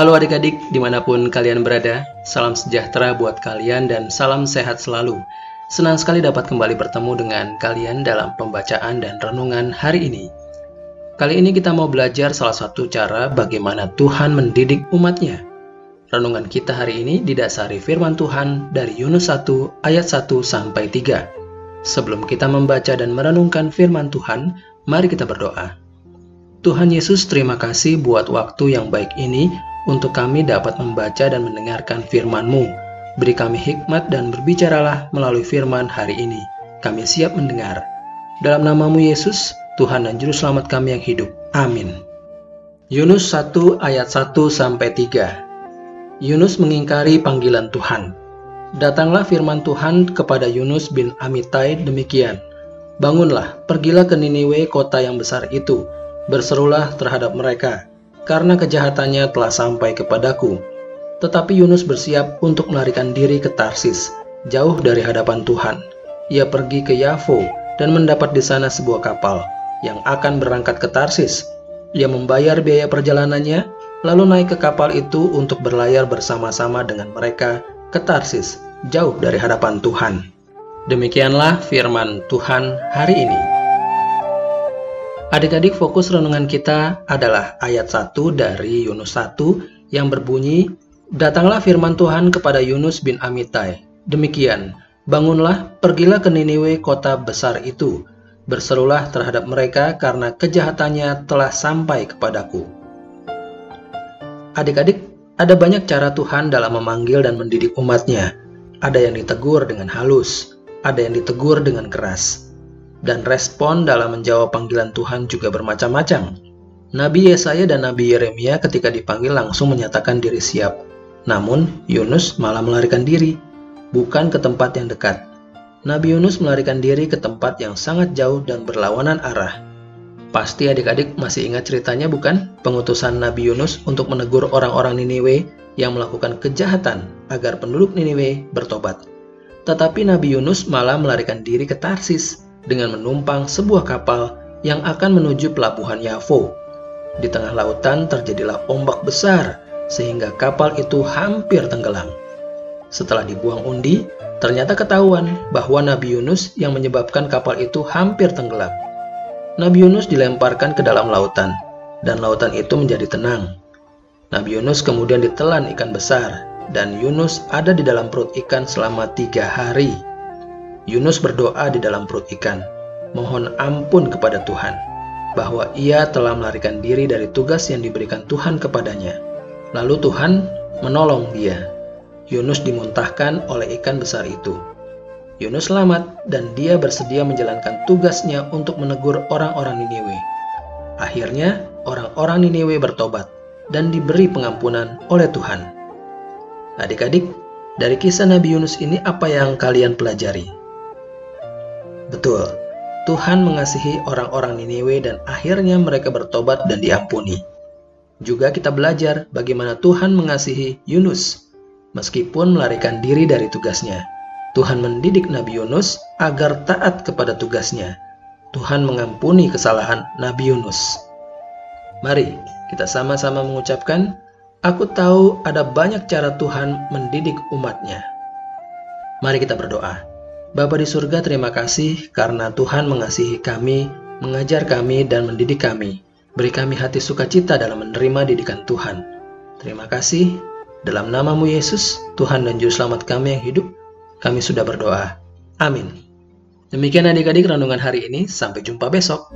Halo adik-adik di mana pun kalian berada, salam sejahtera buat kalian dan salam sehat selalu. Senang sekali dapat kembali bertemu dengan kalian dalam pembacaan dan renungan hari ini. Kali ini kita mau belajar salah satu cara bagaimana Tuhan mendidik umatnya. Renungan kita hari ini didasari firman Tuhan dari Yunus 1 ayat 1 sampai 3. Sebelum kita membaca dan merenungkan firman Tuhan, mari kita berdoa. Tuhan Yesus, terima kasih buat waktu yang baik ini untuk kami dapat membaca dan mendengarkan firman-Mu. Beri kami hikmat dan berbicaralah melalui firman hari ini. Kami siap mendengar. Dalam namamu Yesus, Tuhan dan Juru Selamat kami yang hidup. Amin. Yunus 1 ayat 1 sampai 3. Yunus mengingkari panggilan Tuhan. Datanglah firman Tuhan kepada Yunus bin Amitai demikian. Bangunlah, pergilah ke Niniwe kota yang besar itu. Berserulah terhadap mereka, karena kejahatannya telah sampai kepadaku. Tetapi Yunus bersiap untuk melarikan diri ke Tarsis, jauh dari hadapan Tuhan. Ia pergi ke Yafo dan mendapat di sana sebuah kapal yang akan berangkat ke Tarsis. Ia membayar biaya perjalanannya, lalu naik ke kapal itu untuk berlayar bersama-sama dengan mereka ke Tarsis, jauh dari hadapan Tuhan. Demikianlah firman Tuhan hari ini. Adik-adik fokus renungan kita adalah ayat 1 dari Yunus 1 yang berbunyi, Datanglah firman Tuhan kepada Yunus bin Amitai. Demikian, bangunlah, pergilah ke Niniwe kota besar itu, Berserulah terhadap mereka karena kejahatannya telah sampai kepadaku. Adik-adik, ada banyak cara Tuhan dalam memanggil dan mendidik umatnya. Ada yang ditegur dengan halus, ada yang ditegur dengan keras. Dan respon dalam menjawab panggilan Tuhan juga bermacam-macam. Nabi Yesaya dan Nabi Yeremia ketika dipanggil langsung menyatakan diri siap. Namun, Yunus malah melarikan diri, bukan ke tempat yang dekat, Nabi Yunus melarikan diri ke tempat yang sangat jauh dan berlawanan arah. Pasti adik-adik masih ingat ceritanya bukan? Pengutusan Nabi Yunus untuk menegur orang-orang Niniwe yang melakukan kejahatan agar penduduk Niniwe bertobat. Tetapi Nabi Yunus malah melarikan diri ke Tarsis dengan menumpang sebuah kapal yang akan menuju pelabuhan Yafo. Di tengah lautan terjadilah ombak besar sehingga kapal itu hampir tenggelam. Setelah dibuang undi, Ternyata ketahuan bahwa Nabi Yunus yang menyebabkan kapal itu hampir tenggelam. Nabi Yunus dilemparkan ke dalam lautan, dan lautan itu menjadi tenang. Nabi Yunus kemudian ditelan ikan besar, dan Yunus ada di dalam perut ikan selama tiga hari. Yunus berdoa di dalam perut ikan, mohon ampun kepada Tuhan, bahwa ia telah melarikan diri dari tugas yang diberikan Tuhan kepadanya. Lalu Tuhan menolong dia Yunus dimuntahkan oleh ikan besar itu. Yunus selamat dan dia bersedia menjalankan tugasnya untuk menegur orang-orang Niniwe. Akhirnya, orang-orang Niniwe bertobat dan diberi pengampunan oleh Tuhan. Adik-adik, dari kisah Nabi Yunus ini apa yang kalian pelajari? Betul, Tuhan mengasihi orang-orang Niniwe dan akhirnya mereka bertobat dan diampuni. Juga kita belajar bagaimana Tuhan mengasihi Yunus meskipun melarikan diri dari tugasnya. Tuhan mendidik Nabi Yunus agar taat kepada tugasnya. Tuhan mengampuni kesalahan Nabi Yunus. Mari kita sama-sama mengucapkan, Aku tahu ada banyak cara Tuhan mendidik umatnya. Mari kita berdoa. Bapa di surga terima kasih karena Tuhan mengasihi kami, mengajar kami, dan mendidik kami. Beri kami hati sukacita dalam menerima didikan Tuhan. Terima kasih, dalam namamu Yesus, Tuhan dan Juru Selamat kami yang hidup, kami sudah berdoa. Amin. Demikian adik-adik renungan hari ini, sampai jumpa besok.